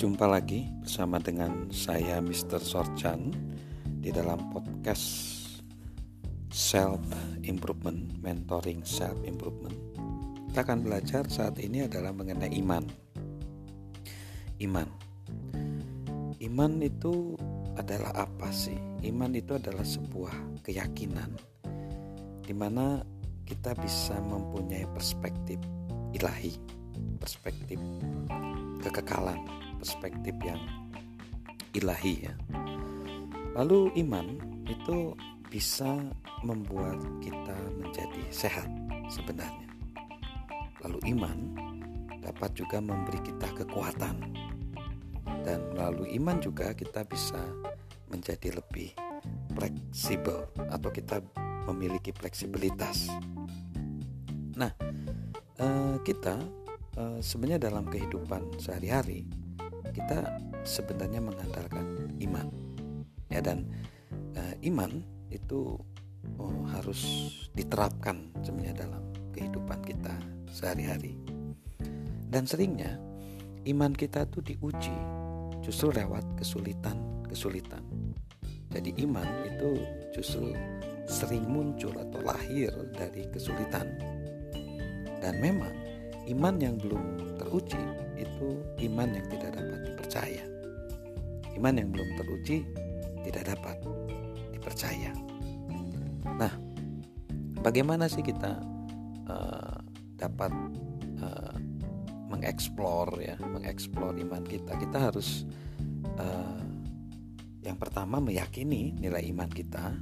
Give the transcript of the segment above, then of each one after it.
Jumpa lagi bersama dengan saya Mr. Sorchan di dalam podcast Self Improvement, Mentoring Self Improvement. Kita akan belajar saat ini adalah mengenai iman. Iman. Iman itu adalah apa sih? Iman itu adalah sebuah keyakinan di mana kita bisa mempunyai perspektif ilahi, perspektif kekekalan perspektif yang ilahi ya. Lalu iman itu bisa membuat kita menjadi sehat sebenarnya. Lalu iman dapat juga memberi kita kekuatan. Dan melalui iman juga kita bisa menjadi lebih fleksibel atau kita memiliki fleksibilitas. Nah, eh, kita eh, sebenarnya dalam kehidupan sehari-hari kita sebenarnya mengandalkan iman. Ya dan uh, iman itu oh, harus diterapkan sebenarnya dalam kehidupan kita sehari-hari. Dan seringnya iman kita tuh diuji justru lewat kesulitan-kesulitan jadi iman itu justru sering muncul atau lahir dari kesulitan. Dan memang iman yang belum teruji itu iman yang tidak dapat dipercaya. Iman yang belum teruji tidak dapat dipercaya. Nah, bagaimana sih kita uh, dapat uh, mengeksplor ya, mengeksplor iman kita? Kita harus uh, yang pertama meyakini nilai iman kita,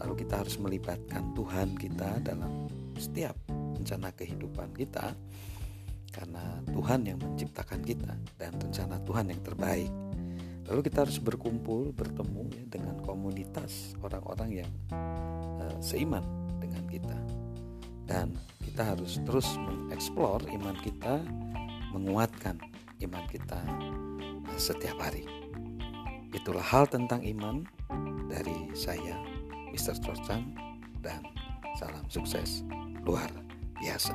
lalu kita harus melibatkan Tuhan kita dalam setiap rencana kehidupan kita karena Tuhan yang menciptakan kita dan rencana Tuhan yang terbaik. Lalu kita harus berkumpul, bertemu ya, dengan komunitas orang-orang yang uh, seiman dengan kita. Dan kita harus terus mengeksplor iman kita, menguatkan iman kita uh, setiap hari. Itulah hal tentang iman dari saya, Mr. Chorchan, dan salam sukses luar Yes,